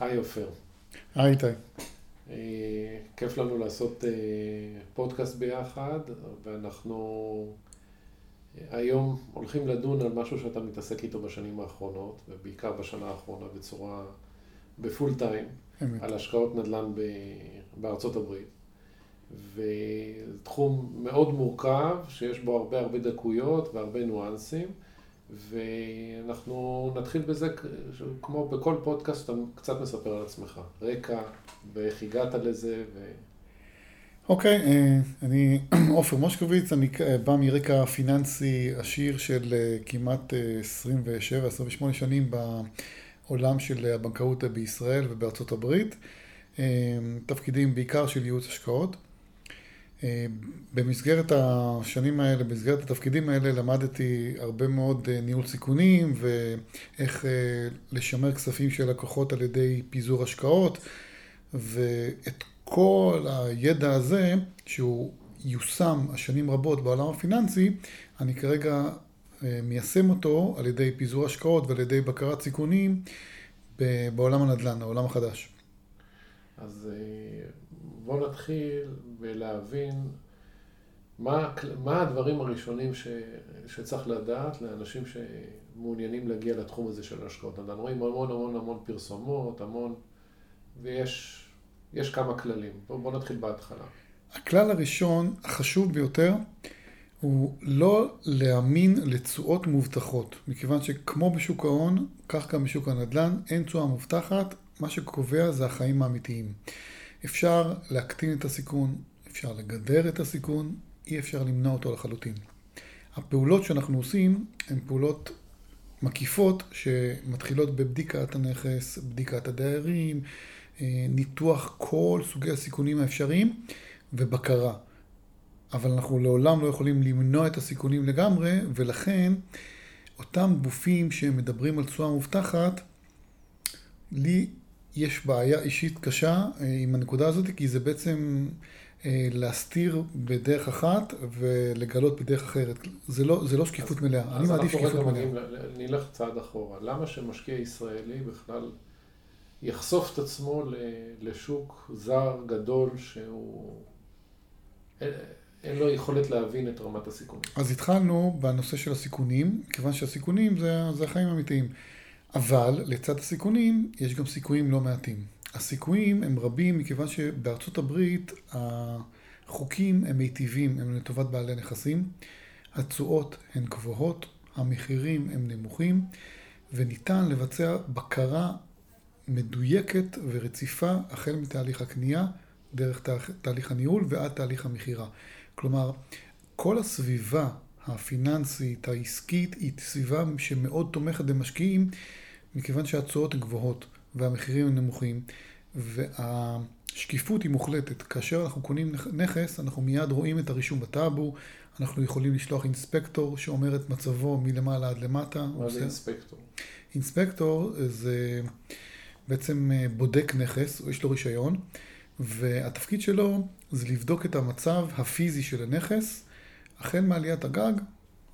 היי עופר. היי איתי. אה, כיף לנו לעשות אה, פודקאסט ביחד, ואנחנו אה, היום הולכים לדון על משהו שאתה מתעסק איתו בשנים האחרונות, ובעיקר בשנה האחרונה בצורה, בפול טיים, אמת. על השקעות נדל"ן ב- בארצות הברית. ותחום מאוד מורכב, שיש בו הרבה הרבה דקויות והרבה ניואנסים. ואנחנו נתחיל בזה, כמו בכל פודקאסט, אתה קצת מספר על עצמך. רקע, ואיך הגעת לזה, ו... אוקיי, אה, אני עופר מושקוביץ, אני אה, בא מרקע פיננסי עשיר של אה, כמעט 27-28 שנים בעולם של הבנקאות בישראל ובארצות הברית. תפקידים בעיקר של ייעוץ השקעות. במסגרת השנים האלה, במסגרת התפקידים האלה, למדתי הרבה מאוד ניהול סיכונים ואיך לשמר כספים של לקוחות על ידי פיזור השקעות ואת כל הידע הזה, שהוא יושם השנים רבות בעולם הפיננסי, אני כרגע מיישם אותו על ידי פיזור השקעות ועל ידי בקרת סיכונים בעולם הנדל"ן, העולם החדש. אז בוא נתחיל בלהבין מה, מה הדברים הראשונים ש, שצריך לדעת לאנשים שמעוניינים להגיע לתחום הזה של השקעות נדל"ן. רואים המון המון המון פרסומות, המון, ויש יש כמה כללים. בוא, בוא נתחיל בהתחלה. הכלל הראשון, החשוב ביותר, הוא לא להאמין לתשואות מובטחות, מכיוון שכמו בשוק ההון, כך גם בשוק הנדל"ן, אין תשואה מובטחת, מה שקובע זה החיים האמיתיים. אפשר להקטין את הסיכון, אפשר לגדר את הסיכון, אי אפשר למנוע אותו לחלוטין. הפעולות שאנחנו עושים הן פעולות מקיפות שמתחילות בבדיקת הנכס, בדיקת הדיירים, ניתוח כל סוגי הסיכונים האפשריים ובקרה. אבל אנחנו לעולם לא יכולים למנוע את הסיכונים לגמרי, ולכן אותם גופים שמדברים על תשואה מובטחת, לי יש בעיה אישית קשה אה, עם הנקודה הזאת, כי זה בעצם אה, להסתיר בדרך אחת ולגלות בדרך אחרת. זה לא, זה לא שקיפות אז, מלאה. אז אני מעדיף שקיפות מלאה. מגיעים, נלך צעד אחורה. למה שמשקיע ישראלי בכלל יחשוף את עצמו לשוק זר גדול שהוא... אין, אין לו יכולת להבין את רמת הסיכון. אז התחלנו בנושא של הסיכונים, כיוון שהסיכונים זה, זה החיים האמיתיים. אבל לצד הסיכונים יש גם סיכויים לא מעטים. הסיכויים הם רבים מכיוון שבארצות הברית החוקים הם מיטיבים, הם לטובת בעלי נכסים, התשואות הן גבוהות, המחירים הם נמוכים, וניתן לבצע בקרה מדויקת ורציפה החל מתהליך הקנייה, דרך תהליך הניהול ועד תהליך המכירה. כלומר, כל הסביבה הפיננסית, העסקית, היא סביבה שמאוד תומכת במשקיעים, מכיוון שהתשואות גבוהות והמחירים הם נמוכים, והשקיפות היא מוחלטת. כאשר אנחנו קונים נכס, אנחנו מיד רואים את הרישום בטאבו, אנחנו יכולים לשלוח אינספקטור שאומר את מצבו מלמעלה עד למטה. מה זה אינספקטור? אינספקטור זה בעצם בודק נכס, יש לו רישיון, והתפקיד שלו זה לבדוק את המצב הפיזי של הנכס, החל מעליית הגג,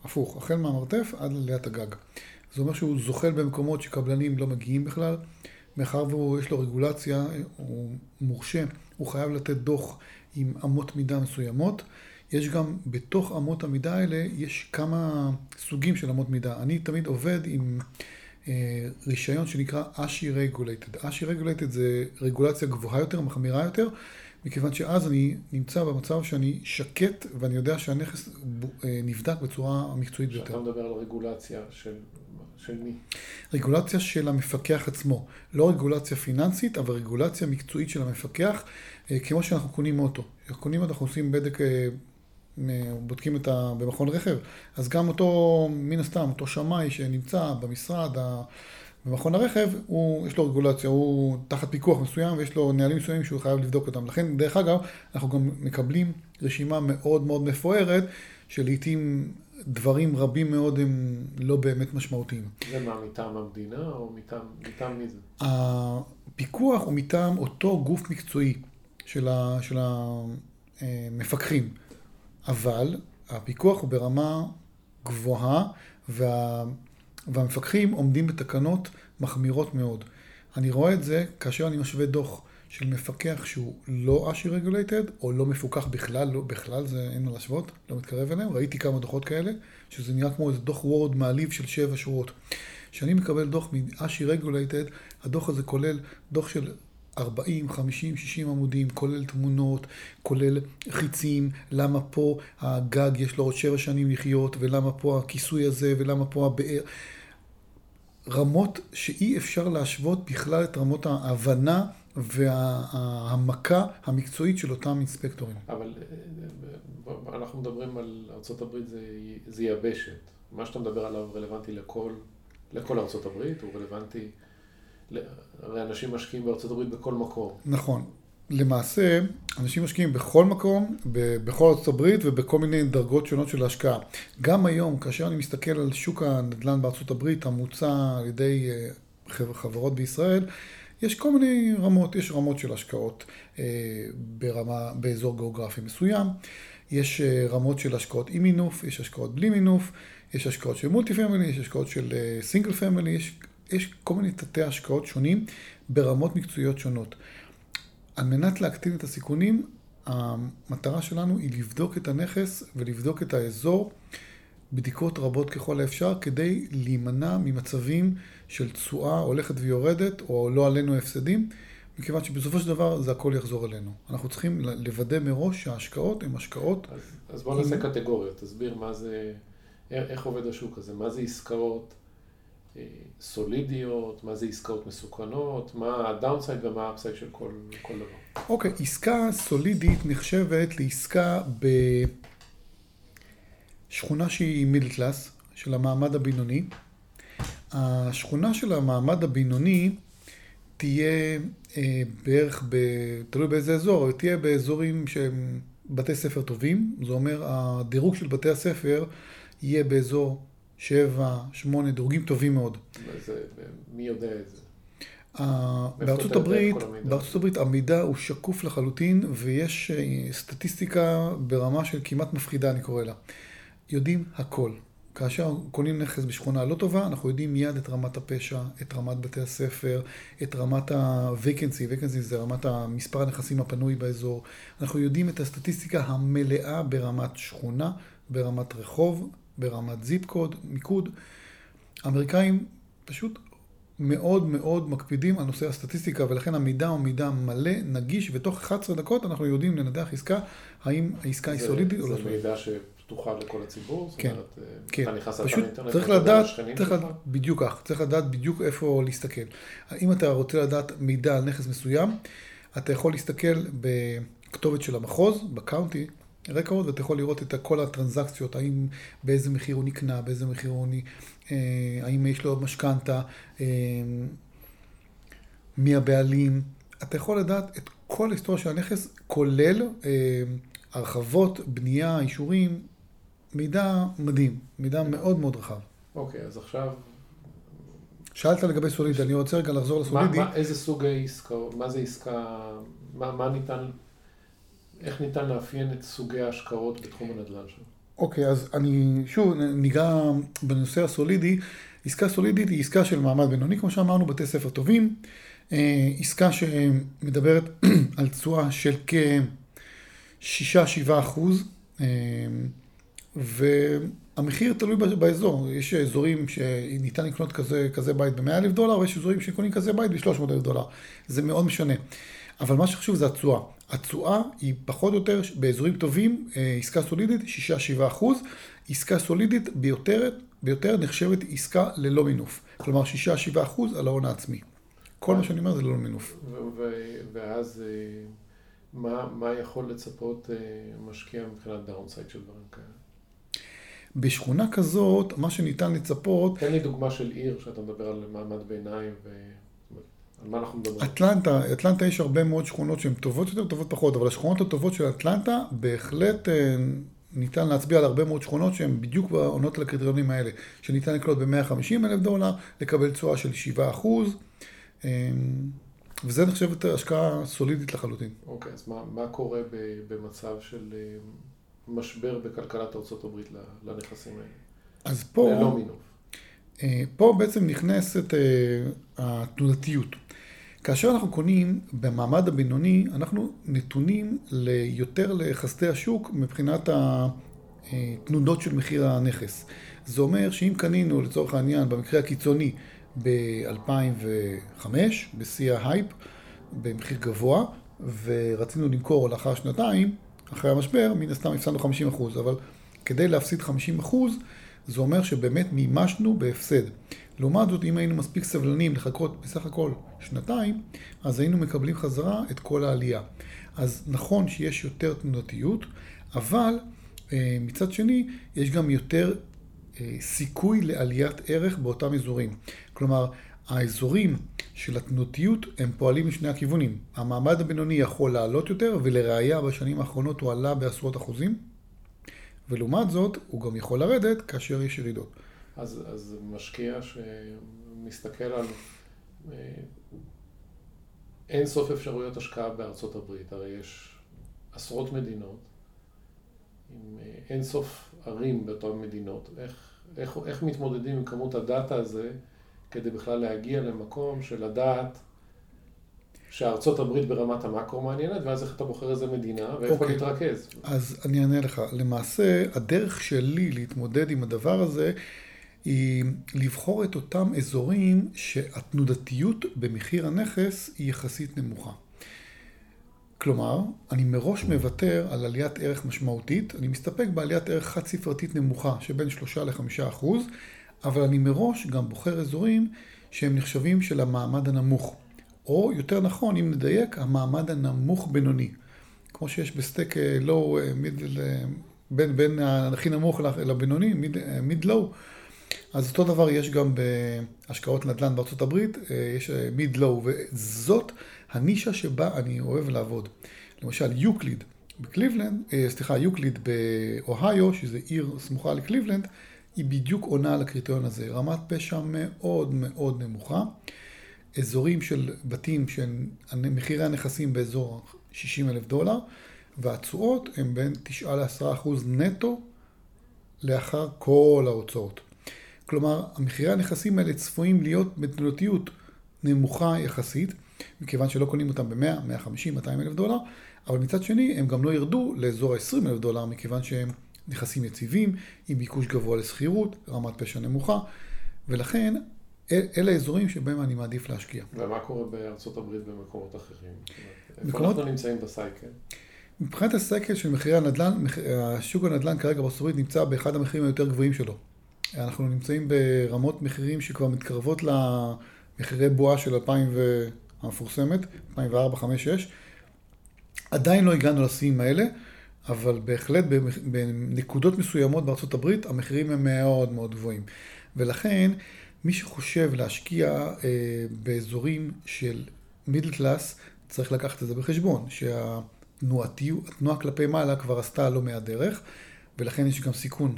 הפוך, החל מהמרתף עד לעליית הגג. זה אומר שהוא זוחל במקומות שקבלנים לא מגיעים בכלל, מאחר ויש לו רגולציה, הוא מורשה, הוא חייב לתת דוח עם אמות מידה מסוימות. יש גם בתוך אמות המידה האלה, יש כמה סוגים של אמות מידה. אני תמיד עובד עם אה, רישיון שנקרא ASHI regulated. ASHI regulated זה רגולציה גבוהה יותר, מחמירה יותר, מכיוון שאז אני נמצא במצב שאני שקט ואני יודע שהנכס אה, נבדק בצורה המקצועית ביותר. כשאתה מדבר על רגולציה של, של מי? רגולציה של המפקח עצמו. לא רגולציה פיננסית, אבל רגולציה מקצועית של המפקח, אה, כמו שאנחנו קונים אוטו. כשאנחנו קונים אוטו, אנחנו עושים בדק, בודקים את ה... במכון רכב, אז גם אותו, מן הסתם, אותו שמאי שנמצא במשרד, במכון הרכב, הוא, יש לו רגולציה, הוא תחת פיקוח מסוים ויש לו נהלים מסוימים שהוא חייב לבדוק אותם. לכן, דרך אגב, אנחנו גם מקבלים רשימה מאוד מאוד מפוארת, שלעיתים דברים רבים מאוד הם לא באמת משמעותיים. זה מה, מטעם המדינה או מטעם, מטעם מי זה? הפיקוח הוא מטעם אותו גוף מקצועי של, ה, של המפקחים, אבל הפיקוח הוא ברמה גבוהה, וה... והמפקחים עומדים בתקנות מחמירות מאוד. אני רואה את זה כאשר אני משווה דוח של מפקח שהוא לא ASHI regulated, או לא מפוקח בכלל, לא, בכלל זה אין מה להשוות, לא מתקרב אליהם. ראיתי כמה דוחות כאלה, שזה נראה כמו איזה דוח Word מעליב של שבע שורות. כשאני מקבל דוח מ ASHI regulated, הדוח הזה כולל דוח של 40, 50, 60 עמודים, כולל תמונות, כולל חיצים, למה פה הגג יש לו עוד שבע שנים לחיות, ולמה פה הכיסוי הזה, ולמה פה הבאר. רמות שאי אפשר להשוות בכלל את רמות ההבנה וההעמקה המקצועית של אותם אינספקטורים. אבל אנחנו מדברים על ארה"ב זה, זה יבשת. מה שאתה מדבר עליו רלוונטי לכל, לכל ארה"ב, הוא רלוונטי, הרי אנשים משקיעים בארה"ב בכל מקום. נכון. למעשה, אנשים משקיעים בכל מקום, בכל ארצות הברית ובכל מיני דרגות שונות של השקעה. גם היום, כאשר אני מסתכל על שוק הנדל"ן בארצות הברית, המוצע על ידי אה, חברות בישראל, יש כל מיני רמות, יש רמות של השקעות אה, ברמה, באזור גיאוגרפי מסוים, יש אה, רמות של השקעות עם מינוף, יש השקעות בלי מינוף, יש השקעות של multi family, יש השקעות של single family, יש, יש כל מיני תתי השקעות שונים ברמות מקצועיות שונות. על מנת להקטין את הסיכונים, המטרה שלנו היא לבדוק את הנכס ולבדוק את האזור בדיקות רבות ככל האפשר כדי להימנע ממצבים של תשואה הולכת ויורדת או לא עלינו הפסדים, מכיוון שבסופו של דבר זה הכל יחזור אלינו. אנחנו צריכים לוודא מראש שההשקעות הן השקעות... אז, אז בואו נעשה עם... קטגוריות, תסביר מה זה, איך עובד השוק הזה, מה זה עסקאות סולידיות, מה זה עסקאות מסוכנות, מה ה downside ומה ה upside של כל, כל דבר. אוקיי, okay, עסקה סולידית נחשבת לעסקה בשכונה שהיא middle class, של המעמד הבינוני. השכונה של המעמד הבינוני תהיה אה, בערך, ב, תלוי באיזה אזור, תהיה באזורים שהם בתי ספר טובים, זה אומר הדירוג של בתי הספר יהיה באזור שבע, שמונה, דירוגים טובים מאוד. זה, מי יודע את זה? בארצות הברית, בארצות הברית המידע הוא שקוף לחלוטין ויש אה, סטטיסטיקה ברמה של כמעט מפחידה אני קורא לה. יודעים הכל. כאשר קונים נכס בשכונה לא טובה, אנחנו יודעים מיד את רמת הפשע, את רמת בתי הספר, את רמת ה-vacancy, vacancy זה רמת מספר הנכסים הפנוי באזור. אנחנו יודעים את הסטטיסטיקה המלאה ברמת שכונה, ברמת רחוב, ברמת זיפ קוד, מיקוד. האמריקאים פשוט מאוד מאוד מקפידים על נושא הסטטיסטיקה, ולכן המידע הוא מידע מלא, נגיש, ותוך 11 דקות אנחנו יודעים לנדח עסקה, האם העסקה היא סולידית או לא סולידית. זה מידע שפתוחה לכל הציבור? כן, אומרת, כן. אתה נכנס פשוט לאתר צריך לדעת, צריך לדעת, בדיוק כך, צריך לדעת בדיוק איפה להסתכל. אם אתה רוצה לדעת מידע על נכס מסוים, אתה יכול להסתכל בכתובת של המחוז, בקאונטי, רקורד, ואתה יכול לראות את כל הטרנזקציות, האם באיזה מחיר הוא נקנה, באיזה מחיר הוא, אה, האם יש לו משכנתה, אה, מי הבעלים. אתה יכול לדעת את כל ההיסטוריה של הנכס, כולל אה, הרחבות, בנייה, אישורים, מידע מדהים, מידע מאוד מאוד רחב. אוקיי, אז עכשיו... שאלת לגבי סולידי, אני רוצה רגע לחזור לסולידי. מה, מה, איזה סוג עסקה, מה זה עסקה, מה, מה ניתן איך ניתן לאפיין את סוגי ההשקעות בתחום הנדל"ן שלו? אוקיי, אז אני שוב ניגע בנושא הסולידי. עסקה סולידית היא עסקה של מעמד בינוני, כמו שאמרנו, בתי ספר טובים. אה, עסקה שמדברת על תשואה של כ-6-7 אחוז, אה, והמחיר תלוי באזור. יש אזורים שניתן לקנות כזה, כזה בית ב-100 אלף דולר, ויש אזורים שקונים כזה בית ב-300 אלף דולר. זה מאוד משנה. אבל מה שחשוב זה התשואה. התשואה היא פחות או יותר באזורים טובים, אה, עסקה סולידית, 6-7 אחוז. עסקה סולידית ביותר, ביותר נחשבת עסקה ללא מינוף. כלומר 6-7 אחוז על ההון העצמי. כל מה שאני אומר זה ללא מינוף. ואז אה, מה, מה יכול לצפות אה, משקיע מבחינת downside של דברים כאלה? בשכונה כזאת, מה שניתן לצפות... תן לי דוגמה של עיר שאתה מדבר על מעמד ביניים ו... על מה אנחנו מדברים? אטלנטה, אטלנטה יש הרבה מאוד שכונות שהן טובות יותר, טובות פחות, אבל השכונות הטובות של אטלנטה בהחלט אה, ניתן להצביע על הרבה מאוד שכונות שהן בדיוק עונות לקריטריונים האלה, שניתן לקלוט ב-150 אלף דולר, לקבל תשואה של 7 אחוז, אה, וזה נחשבת השקעה סולידית לחלוטין. אוקיי, okay, אז מה, מה קורה במצב של אה, משבר בכלכלת ארה"ב לנכסים האלה? אז פה... ללא מינוף. פה בעצם נכנסת התנודתיות. כאשר אנחנו קונים במעמד הבינוני, אנחנו נתונים יותר לחסדי השוק מבחינת התנודות של מחיר הנכס. זה אומר שאם קנינו לצורך העניין במקרה הקיצוני ב-2005, בשיא ההייפ, במחיר גבוה, ורצינו למכור לאחר שנתיים, אחרי המשבר, מן הסתם הפסדנו 50%, אבל כדי להפסיד 50%, זה אומר שבאמת מימשנו בהפסד. לעומת זאת, אם היינו מספיק סבלנים לחכות בסך הכל שנתיים, אז היינו מקבלים חזרה את כל העלייה. אז נכון שיש יותר תנודתיות, אבל אה, מצד שני, יש גם יותר אה, סיכוי לעליית ערך באותם אזורים. כלומר, האזורים של התנודתיות הם פועלים משני הכיוונים. המעמד הבינוני יכול לעלות יותר, ולראיה בשנים האחרונות הוא עלה בעשרות אחוזים, ולעומת זאת, הוא גם יכול לרדת כאשר יש ירידות. אז, אז משקיע שמסתכל על אה, אין סוף אפשרויות השקעה בארצות הברית, הרי יש עשרות מדינות עם אה, אין סוף ערים באותן מדינות, איך, איך, איך מתמודדים עם כמות הדאטה הזה כדי בכלל להגיע למקום של לדעת שארצות הברית ברמת המקרו מעניינת, ואז איך אתה בוחר איזה מדינה ואיפה okay. אוקיי. להתרכז. אז אני אענה לך. למעשה, הדרך שלי להתמודד עם הדבר הזה היא לבחור את אותם אזורים שהתנודתיות במחיר הנכס היא יחסית נמוכה. כלומר, אני מראש מוותר על עליית ערך משמעותית, אני מסתפק בעליית ערך חד ספרתית נמוכה שבין 3 ל-5 אחוז, אבל אני מראש גם בוחר אזורים שהם נחשבים של המעמד הנמוך. או יותר נכון, אם נדייק, המעמד הנמוך בינוני. כמו שיש בסטייק low, middle, בין, בין הכי נמוך לבינוני, מיד לואו. אז אותו דבר יש גם בהשקעות נדל"ן בארצות הברית, אה, יש מיד לואו, וזאת הנישה שבה אני אוהב לעבוד. למשל, יוקליד בקליבלנד, אה, סליחה, יוקליד באוהיו, שזה עיר סמוכה לקליבלנד, היא בדיוק עונה על הקריטריון הזה. רמת פשע מאוד מאוד נמוכה. אזורים של בתים שמחירי הנכסים באזור 60 אלף דולר, והתשואות הן בין 9 ל-10 אחוז נטו לאחר כל ההוצאות. כלומר, המחירי הנכסים האלה צפויים להיות בתנודתיות נמוכה יחסית, מכיוון שלא קונים אותם ב-100, 150, 200 אלף דולר, אבל מצד שני הם גם לא ירדו לאזור ה-20 אלף דולר, מכיוון שהם נכסים יציבים, עם ביקוש גבוה לשכירות, רמת פשע נמוכה, ולכן אלה האזורים שבהם אני מעדיף להשקיע. ומה קורה בארצות הברית במקומות אחרים? איפה אנחנו נמצאים בסייקל? מבחינת הסייקל של מחירי הנדל"ן, השוק הנדל"ן כרגע בארצות הברית נמצא באחד המחירים היותר גבוהים שלו. אנחנו נמצאים ברמות מחירים שכבר מתקרבות למחירי בועה של 2000 המפורסמת, 2004, 2005, 2006. עדיין לא הגענו לשיאים האלה, אבל בהחלט בנקודות מסוימות בארצות הברית המחירים הם מאוד מאוד גבוהים. ולכן מי שחושב להשקיע אה, באזורים של מידל קלאס, צריך לקחת את זה בחשבון, שהתנועה כלפי מעלה כבר עשתה לא מעט דרך, ולכן יש גם סיכון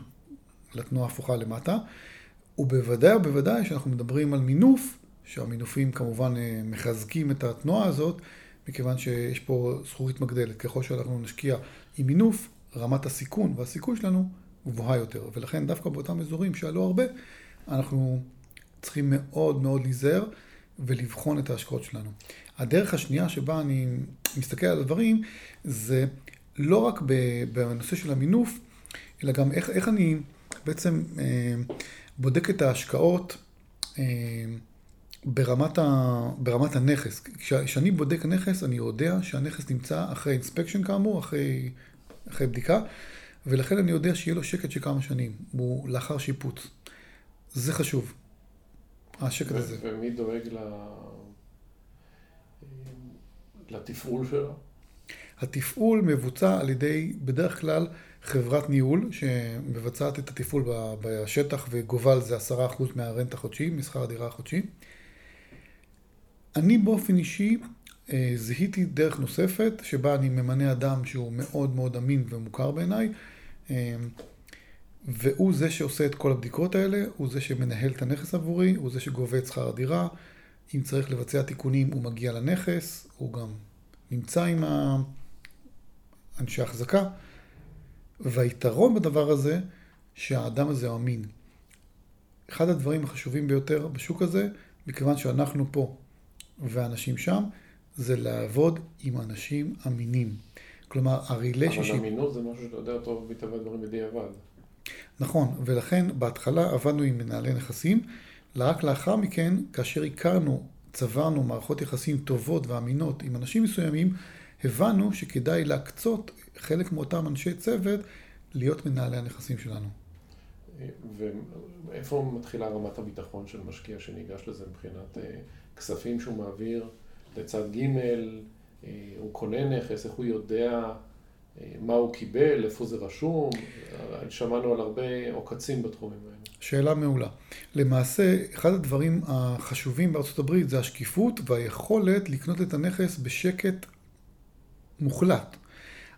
לתנועה הפוכה למטה, ובוודאי ובוודאי שאנחנו מדברים על מינוף, שהמינופים כמובן אה, מחזקים את התנועה הזאת, מכיוון שיש פה זכורית מגדלת. ככל שאנחנו נשקיע עם מינוף, רמת הסיכון והסיכוי שלנו גבוהה יותר, ולכן דווקא באותם אזורים שעלו הרבה, אנחנו צריכים מאוד מאוד להיזהר ולבחון את ההשקעות שלנו. הדרך השנייה שבה אני מסתכל על הדברים, זה לא רק בנושא של המינוף, אלא גם איך, איך אני בעצם אה, בודק את ההשקעות אה, ברמת, ה, ברמת הנכס. כשאני בודק נכס, אני יודע שהנכס נמצא אחרי אינספקשן כאמור, אחרי, אחרי בדיקה, ולכן אני יודע שיהיה לו שקט של כמה שנים, הוא לאחר שיפוץ. זה חשוב, השקט הזה. ומי דואג ל... לתפעול שלו? התפעול מבוצע על ידי, בדרך כלל, חברת ניהול שמבצעת את התפעול בשטח וגובה על זה עשרה אחוז מהרנט החודשי, משכר הדירה החודשי. אני באופן אישי אה, זיהיתי דרך נוספת שבה אני ממנה אדם שהוא מאוד מאוד אמין ומוכר בעיניי אה, והוא זה שעושה את כל הבדיקות האלה, הוא זה שמנהל את הנכס עבורי, הוא זה שגובה את שכר הדירה. אם צריך לבצע תיקונים, הוא מגיע לנכס, הוא גם נמצא עם אנשי החזקה. והיתרון בדבר הזה, שהאדם הזה אמין. אחד הדברים החשובים ביותר בשוק הזה, מכיוון שאנחנו פה והאנשים שם, זה לעבוד עם אנשים אמינים. כלומר, הריליישנשיפ... אבל אמינות זה משהו שאתה יודע טוב מטבע הדברים בדיעבד. נכון, ולכן בהתחלה עבדנו עם מנהלי נכסים, רק לאחר מכן, כאשר הכרנו, צברנו מערכות יחסים טובות ואמינות עם אנשים מסוימים, הבנו שכדאי להקצות חלק מאותם אנשי צוות להיות מנהלי הנכסים שלנו. ואיפה מתחילה רמת הביטחון של משקיע שניגש לזה מבחינת אה, כספים שהוא מעביר לצד ג', אה, הוא קונה נכס, איך הוא יודע אה, מה הוא קיבל, איפה זה רשום, שמענו על הרבה עוקצים בתחומים האלה. שאלה מעולה. למעשה, אחד הדברים החשובים בארצות הברית זה השקיפות והיכולת לקנות את הנכס בשקט מוחלט.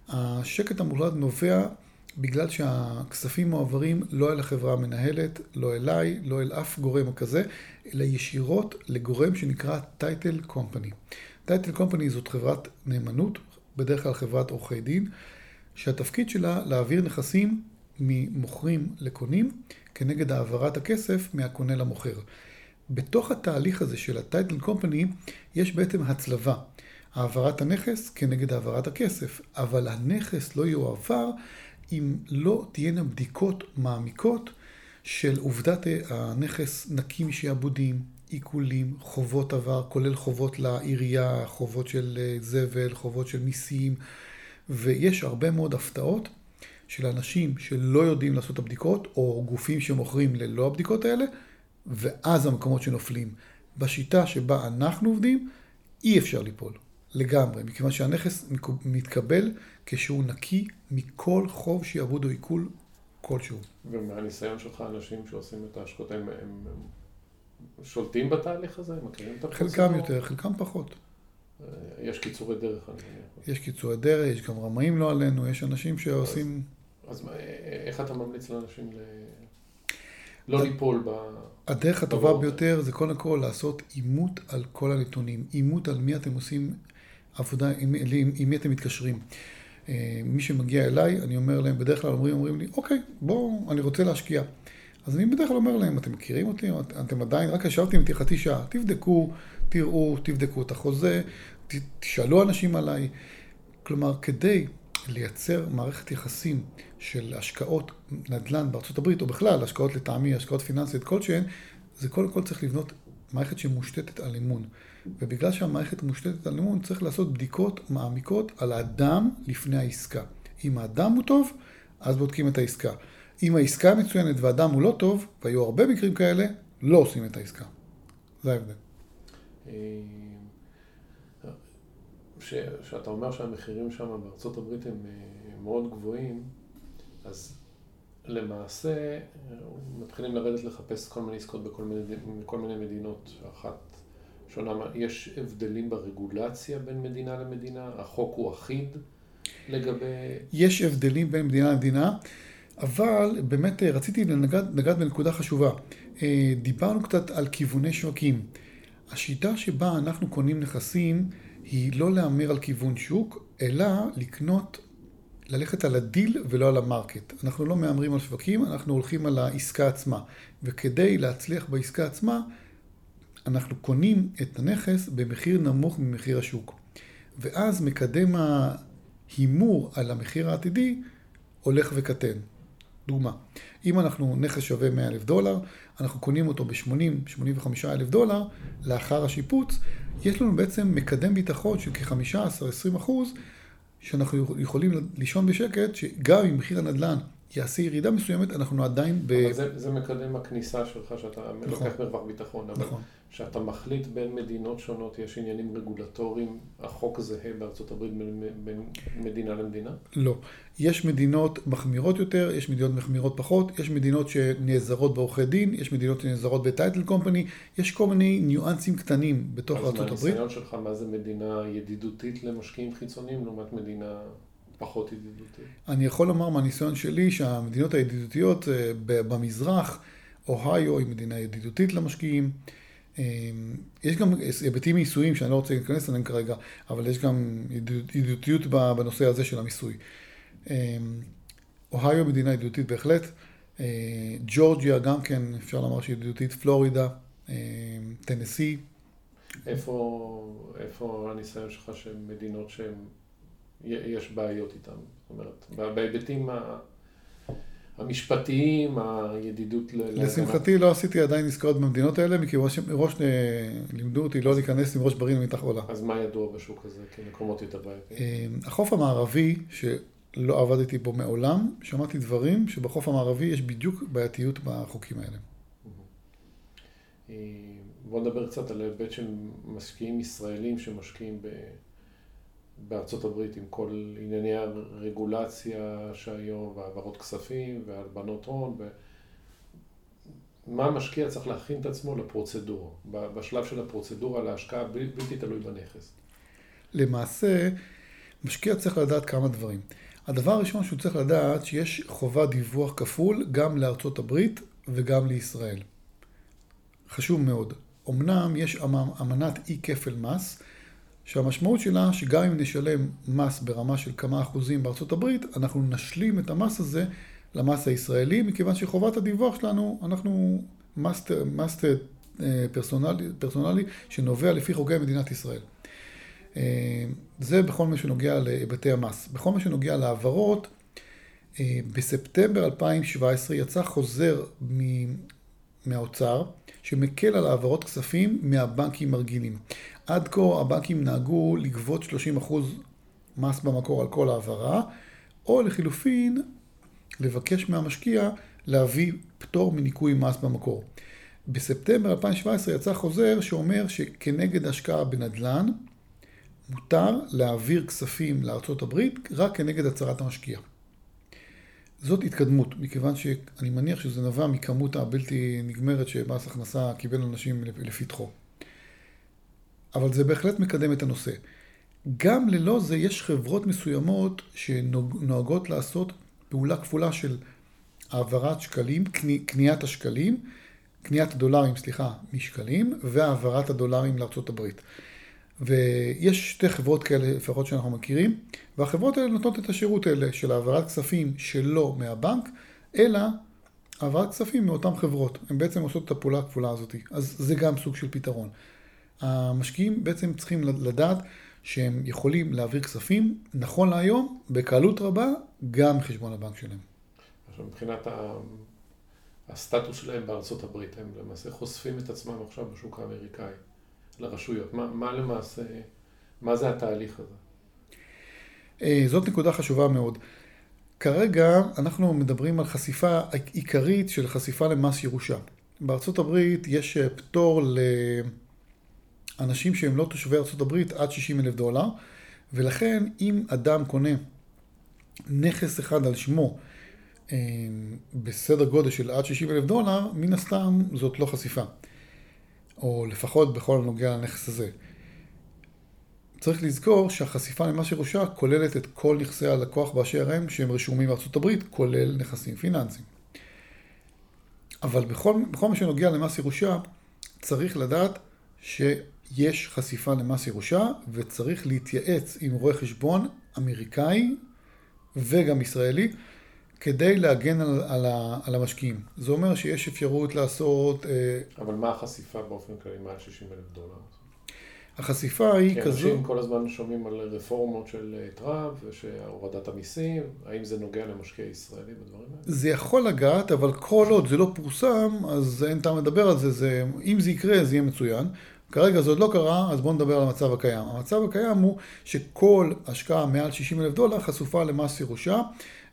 השקט המוחלט נובע בגלל שהכספים מועברים לא אל החברה המנהלת, לא אליי, לא אל אף גורם כזה, אלא ישירות לגורם שנקרא טייטל קומפני. טייטל קומפני זאת חברת נאמנות, בדרך כלל חברת עורכי דין, שהתפקיד שלה להעביר נכסים ממוכרים לקונים כנגד העברת הכסף מהקונה למוכר. בתוך התהליך הזה של הטייטל קומפני יש בעצם הצלבה. העברת הנכס כנגד העברת הכסף, אבל הנכס לא יועבר אם לא תהיינה בדיקות מעמיקות של עובדת הנכס נקי משעבודים, עיקולים, חובות עבר, כולל חובות לעירייה, חובות של אה, זבל, חובות של מיסים, ויש הרבה מאוד הפתעות של אנשים שלא יודעים לעשות את הבדיקות, או גופים שמוכרים ללא הבדיקות האלה, ואז המקומות שנופלים. בשיטה שבה אנחנו עובדים, אי אפשר ליפול. לגמרי, מכיוון שהנכס מתקבל כשהוא נקי מכל חוב שיעבוד או עיכול כלשהו. ומהניסיון שלך, אנשים שעושים את ההשקעות, הם, הם שולטים בתהליך הזה? הם מכירים את הפרסום? חלקם יותר, חלקם פחות. אה, יש קיצורי דרך, אני מניח. יש קיצורי דרך, יש גם רמאים לא עלינו, יש אנשים שעושים... אז, אז מה, איך אתה ממליץ לאנשים ל... לא ליפול ב... הדרך הטובה ביותר זה קודם כל לעשות אימות על כל הנתונים. אימות על מי אתם עושים עבודה, עם, עם, עם מי אתם מתקשרים. אה, מי שמגיע אליי, אני אומר להם, בדרך כלל אומרים, אומרים לי, אוקיי, בואו, אני רוצה להשקיע. אז אני בדרך כלל אומר להם, אתם מכירים אותי? אתם עדיין, רק ישבתם איתי חצי שעה, תבדקו, תראו, תבדקו את החוזה, תשאלו אנשים עליי. כלומר, כדי לייצר מערכת יחסים של השקעות נדל"ן בארצות הברית, או בכלל, השקעות לטעמי, השקעות פיננסיות כלשהן, זה קודם כל צריך לבנות מערכת שמושתתת על אמון. ובגלל שהמערכת מושתתת על אמון, צריך לעשות בדיקות מעמיקות על האדם לפני העסקה. אם האדם הוא טוב, אז בודקים את העסקה. אם העסקה מצוינת והאדם הוא לא טוב, והיו הרבה מקרים כאלה, לא עושים את העסקה. זה ההבדל. כשאתה אומר שהמחירים שם בארצות הברית הם אה, מאוד גבוהים, אז למעשה מתחילים לרדת לחפש כל מיני עסקות בכל מיני, מיני מדינות. אחת שונה, יש הבדלים ברגולציה בין מדינה למדינה? החוק הוא אחיד לגבי... יש הבדלים בין מדינה למדינה, אבל באמת אה, רציתי לגעת בנקודה חשובה. אה, דיברנו קצת על כיווני שווקים. השיטה שבה אנחנו קונים נכסים היא לא להמר על כיוון שוק, אלא לקנות, ללכת על הדיל ולא על ה market. אנחנו לא מהמרים על שווקים, אנחנו הולכים על העסקה עצמה. וכדי להצליח בעסקה עצמה, אנחנו קונים את הנכס במחיר נמוך ממחיר השוק. ואז מקדם ההימור על המחיר העתידי הולך וקטן. דוגמה, אם אנחנו נכס שווה 100 אלף דולר, אנחנו קונים אותו ב-80-85 אלף דולר, לאחר השיפוץ, יש לנו בעצם מקדם ביטחון של כ-15-20 אחוז, שאנחנו יכולים לישון בשקט, שגם אם מחיר הנדל"ן יעשה ירידה מסוימת, אנחנו עדיין ב... אבל זה, זה מקדם הכניסה שלך, שאתה נכון. לוקח מרווח ביטחון. אבל נכון. כשאתה מחליט בין מדינות שונות, יש עניינים רגולטוריים, החוק זהה בארצות הברית בין מדינה למדינה? לא. יש מדינות מחמירות יותר, יש מדינות מחמירות פחות, יש מדינות שנעזרות בעורכי דין, יש מדינות שנעזרות בטייטל קומפני, יש כל מיני ניואנסים קטנים בתוך ארצות הברית. אז מהניסיון שלך, מה זה מדינה ידידותית למשקיעים חיצוניים לעומת מדינה... פחות ידידותית. אני יכול לומר מהניסיון שלי שהמדינות הידידותיות אה, במזרח, אוהיו היא מדינה ידידותית למשקיעים. אה, יש גם היבטים מיסויים שאני לא רוצה להיכנס אליהם כרגע, אבל יש גם ידידותיות בנושא הזה של המיסוי. אה, אוהיו מדינה ידידותית בהחלט. ג'ורג'יה גם כן, אפשר לומר שהיא ידידותית. פלורידה, טנסי, איפה, איפה הניסיון שלך שמדינות שהן, יש בעיות איתן? זאת אומרת, בהיבטים. המשפטיים, הידידות ל... לשמחתי לא עשיתי עדיין עסקאות במדינות האלה, מכיוון שמראש אה, לימדו אותי לא להיכנס עם ראש בריא למתח עולה. אז מה ידוע בשוק הזה כמקומות יותר בעייתיים? אה, החוף המערבי, שלא עבדתי בו מעולם, שמעתי דברים שבחוף המערבי יש בדיוק בעייתיות בחוקים האלה. אה, בוא נדבר קצת על ההיבט של משקיעים ישראלים שמשקיעים ב... בארצות הברית עם כל ענייני הרגולציה שהיום, והעברות כספים, והלבנות הון, ו... מה המשקיע צריך להכין את עצמו לפרוצדורה, בשלב של הפרוצדורה להשקעה בלתי תלוי בנכס. למעשה, משקיע צריך לדעת כמה דברים. הדבר הראשון שהוא צריך לדעת שיש חובת דיווח כפול גם לארצות הברית וגם לישראל. חשוב מאוד. אמנם יש אמנת אי כפל מס, שהמשמעות שלה שגם אם נשלם מס ברמה של כמה אחוזים בארצות הברית, אנחנו נשלים את המס הזה למס הישראלי, מכיוון שחובת הדיווח שלנו, אנחנו מס, מס אה, פרסונלי, פרסונלי שנובע לפי חוקי מדינת ישראל. אה, זה בכל מה שנוגע להיבטי המס. בכל מה שנוגע להעברות, אה, בספטמבר 2017 יצא חוזר מהאוצר שמקל על העברות כספים מהבנקים הרגילים. עד כה הבנקים נהגו לגבות 30% מס במקור על כל העברה, או לחילופין, לבקש מהמשקיע להביא פטור מניכוי מס במקור. בספטמבר 2017 יצא חוזר שאומר שכנגד השקעה בנדל"ן, מותר להעביר כספים לארצות הברית רק כנגד הצהרת המשקיע. זאת התקדמות, מכיוון שאני מניח שזה נבע מכמות הבלתי נגמרת שמס הכנסה קיבל אנשים לפתחו. אבל זה בהחלט מקדם את הנושא. גם ללא זה יש חברות מסוימות שנוהגות לעשות פעולה כפולה של העברת שקלים, קניית השקלים, קניית הדולרים, סליחה, משקלים, והעברת הדולרים לארצות הברית. ויש שתי חברות כאלה לפחות שאנחנו מכירים, והחברות האלה נותנות את השירות האלה של העברת כספים שלא מהבנק, אלא העברת כספים מאותן חברות. הן בעצם עושות את הפעולה הכפולה הזאת. אז זה גם סוג של פתרון. המשקיעים בעצם צריכים לדעת שהם יכולים להעביר כספים, נכון להיום, בקלות רבה, גם מחשבון הבנק שלהם. עכשיו מבחינת הסטטוס שלהם בארצות הברית, הם למעשה חושפים את עצמם עכשיו בשוק האמריקאי לרשויות. מה, מה למעשה, מה זה התהליך הזה? אה, זאת נקודה חשובה מאוד. כרגע אנחנו מדברים על חשיפה עיקרית של חשיפה למס ירושה. בארצות הברית יש אה, פטור ל... אנשים שהם לא תושבי ארה"ב עד 60 אלף דולר, ולכן אם אדם קונה נכס אחד על שמו אה, בסדר גודל של עד 60 אלף דולר, מן הסתם זאת לא חשיפה. או לפחות בכל הנוגע לנכס הזה. צריך לזכור שהחשיפה למס ירושה כוללת את כל נכסי הלקוח באשר הם שהם רשומים בארצות הברית, כולל נכסים פיננסיים. אבל בכל, בכל מה שנוגע למס ירושה, צריך לדעת ש... יש חשיפה למס ירושה וצריך להתייעץ עם רואה חשבון אמריקאי וגם ישראלי כדי להגן על, על, על המשקיעים. זה אומר שיש אפשרות לעשות... אה, אבל מה החשיפה באופן כללי מעל 60 אלף דולר? החשיפה היא כי כזו... כי אנשים כל הזמן שומעים על רפורמות של אה, טראמפ ושהורדת המיסים, האם זה נוגע למשקיע ישראלי בדברים האלה? זה יכול לגעת, אבל כל עוד זה לא פורסם, אז אין טעם לדבר על זה, זה... אם זה יקרה, זה יהיה מצוין. כרגע זה עוד לא קרה, אז בואו נדבר על המצב הקיים. המצב הקיים הוא שכל השקעה מעל 60 אלף דולר חשופה למס ירושה,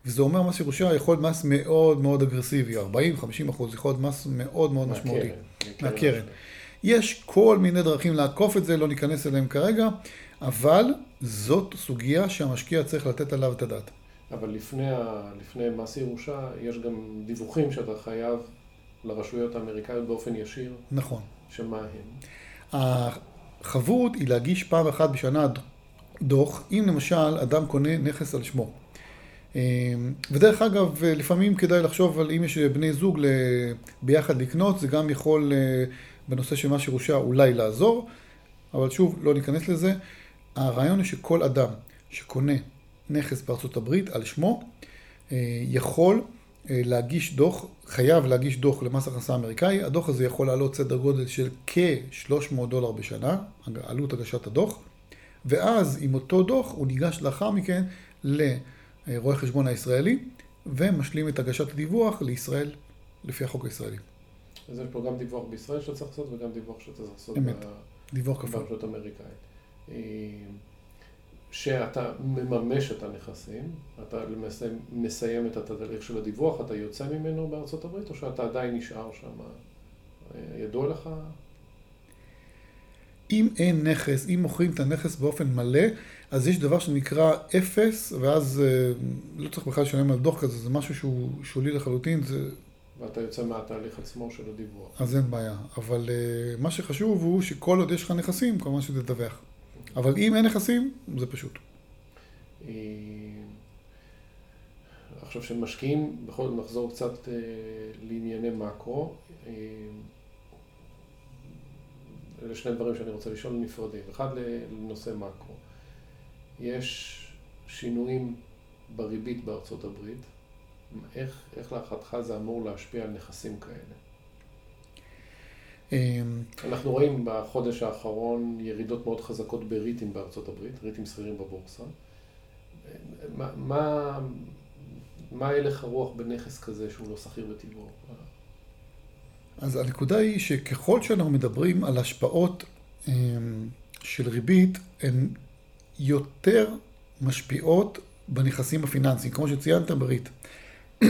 וזה אומר מס ירושה יכול להיות מס מאוד מאוד אגרסיבי, 40-50 אחוז, יכול להיות מס מאוד מאוד משמעותי. מהקרן. יש כל מיני דרכים לעקוף את זה, לא ניכנס אליהם כרגע, אבל זאת סוגיה שהמשקיע צריך לתת עליו את הדעת. אבל לפני, לפני מס ירושה, יש גם דיווחים שאתה חייב לרשויות האמריקאיות באופן ישיר. נכון. שמה הם? החבות היא להגיש פעם אחת בשנה דוח, אם למשל אדם קונה נכס על שמו. אמ, ודרך אגב, לפעמים כדאי לחשוב על אם יש בני זוג ביחד לקנות, זה גם יכול אה, בנושא של מס ירושה אולי לעזור, אבל שוב, לא ניכנס לזה. הרעיון הוא שכל אדם שקונה נכס בארצות הברית על שמו, אה, יכול אה, להגיש דוח, חייב להגיש דוח למס הכנסה אמריקאי, הדוח הזה יכול לעלות סדר גודל של כ-300 דולר בשנה, עלות הגשת הדוח, ואז עם אותו דוח הוא ניגש לאחר מכן לרואה חשבון הישראלי, ומשלים את הגשת הדיווח לישראל לפי החוק הישראלי. אז יש פה גם דיווח בישראל שאתה צריך לעשות וגם דיווח שאתה צריך לעשות אמת, דיווח כפול. ברשות אמריקאית. אה, שאתה מממש את הנכסים, אתה למעשה מסיים את התהליך של הדיווח, אתה יוצא ממנו בארצות הברית, או שאתה עדיין נשאר שם? אה, ידוע לך? אם אין נכס, אם מוכרים את הנכס באופן מלא, אז יש דבר שנקרא אפס, ואז אה, לא צריך בכלל לשלם על דוח כזה, זה משהו שהוא שולי לחלוטין, זה... ואתה יוצא מהתהליך עצמו של הדיווח. אז אין בעיה. אבל uh, מה שחשוב הוא שכל עוד יש לך נכסים, כמובן שתדווח. אבל אם אין נכסים, זה פשוט. אה, עכשיו, כשמשקיעים, בכל זאת נחזור קצת לענייני מאקרו. אלה שני דברים שאני רוצה לשאול נפרדים. אחד לנושא מאקרו. יש שינויים בריבית בארצות הברית. איך, איך להערכתך זה אמור להשפיע על נכסים כאלה? אמ, אנחנו רואים בחודש האחרון ירידות מאוד חזקות בריטים בארצות הברית, ריטים שכירים בבורסה. מה, מה, מה הלך הרוח בנכס כזה שהוא לא שכיר בטבעו? אז הנקודה היא שככל שאנחנו מדברים על השפעות אמ, של ריבית, הן יותר משפיעות בנכסים הפיננסיים, כמו שציינת בריט.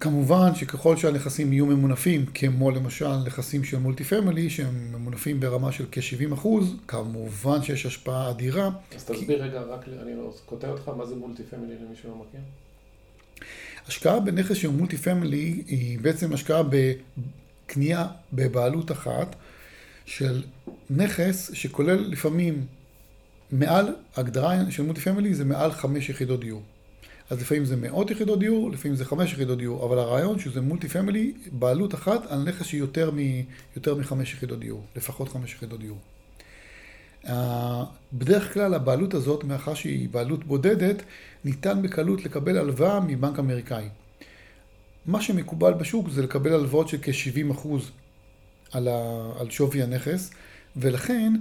כמובן שככל שהנכסים יהיו ממונפים, כמו למשל נכסים של מולטי פמילי, שהם ממונפים ברמה של כ-70 אחוז, כמובן שיש השפעה אדירה. אז תסביר רגע, רק אני לא קוטע אותך, מה זה multi family למי שלא מכיר? השקעה בנכס של multi family היא בעצם השקעה בקנייה בבעלות אחת של נכס שכולל לפעמים מעל, הגדרה של multi family זה מעל חמש יחידות דיור. אז לפעמים זה מאות יחידות דיור, לפעמים זה חמש יחידות דיור, אבל הרעיון שזה multi family, בעלות אחת על נכס שהיא יותר, מ, יותר מחמש יחידות דיור, לפחות חמש יחידות דיור. בדרך כלל הבעלות הזאת, מאחר שהיא בעלות בודדת, ניתן בקלות לקבל הלוואה מבנק אמריקאי. מה שמקובל בשוק זה לקבל הלוואות של כ-70% על, ה... על שווי הנכס, ולכן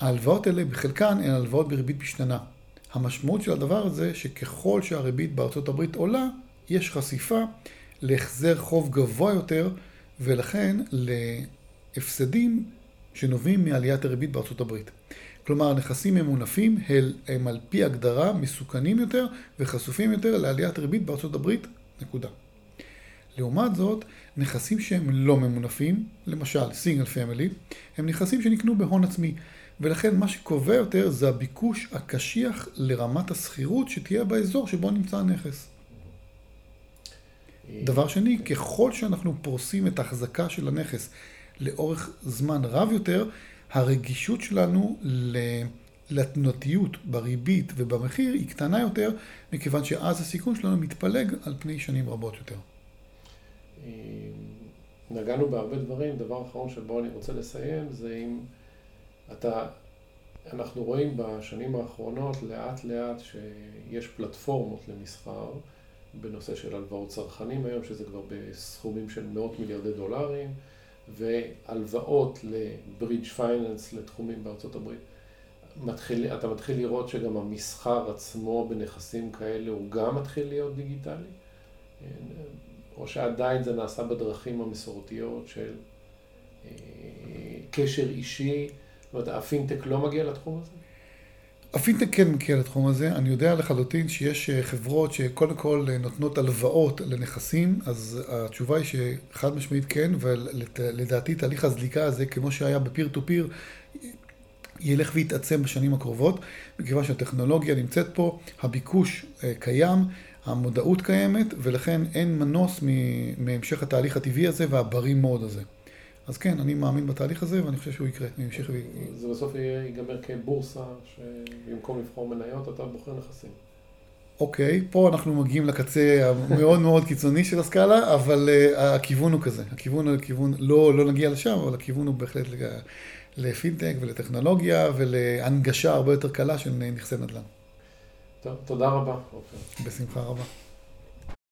ההלוואות האלה בחלקן הן הלוואות בריבית משתנה. המשמעות של הדבר הזה שככל שהריבית בארצות הברית עולה, יש חשיפה להחזר חוב גבוה יותר, ולכן להפסדים שנובעים מעליית הריבית בארצות הברית. כלומר, נכסים ממונפים הם על פי הגדרה מסוכנים יותר וחשופים יותר לעליית ריבית בארצות הברית, נקודה. לעומת זאת, נכסים שהם לא ממונפים, למשל single family, הם נכסים שנקנו בהון עצמי, ולכן מה שקובע יותר זה הביקוש הקשיח לרמת השכירות שתהיה באזור שבו נמצא הנכס. דבר שני, ככל שאנחנו פורסים את ההחזקה של הנכס לאורך זמן רב יותר, הרגישות שלנו לתנותיות בריבית ובמחיר היא קטנה יותר, מכיוון שאז הסיכון שלנו מתפלג על פני שנים רבות יותר. נגענו בהרבה דברים, דבר אחרון שבו אני רוצה לסיים זה אם אתה, אנחנו רואים בשנים האחרונות לאט לאט שיש פלטפורמות למסחר בנושא של הלוואות צרכנים היום, שזה כבר בסכומים של מאות מיליארדי דולרים. והלוואות ל bridge finance לתחומים בארצות הברית. מתחיל, אתה מתחיל לראות שגם המסחר עצמו בנכסים כאלה הוא גם מתחיל להיות דיגיטלי? או שעדיין זה נעשה בדרכים המסורתיות של אה, קשר אישי? זאת אומרת, הפינטק לא מגיע לתחום הזה? הפינטק כן מגיע לתחום הזה, אני יודע לחלוטין שיש אה, חברות שקודם כל אה, נותנות הלוואות לנכסים, אז התשובה היא שחד משמעית כן, ולדעתי תהליך הזליגה הזה, כמו שהיה ב peer to peer, ילך ויתעצם בשנים הקרובות, מכיוון שהטכנולוגיה נמצאת פה, הביקוש אה, קיים, המודעות קיימת, ולכן אין מנוס מהמשך התהליך הטבעי הזה והבריא מאוד הזה. אז כן, אני מאמין בתהליך הזה, ואני חושב שהוא יקרה, הוא ימשיך ו... זה בסוף ייגמר כבורסה, שבמקום לבחור מניות אתה בוחר נכסים. אוקיי, פה אנחנו מגיעים לקצה המאוד מאוד קיצוני של הסקאלה, אבל uh, הכיוון הוא כזה. הכיוון הוא לכיוון, לא, לא נגיע לשם, אבל הכיוון הוא בהחלט לפינטק ולטכנולוגיה ולהנגשה הרבה יותר קלה של נכסי נדל"ן. טוב, תודה רבה. בשמחה רבה.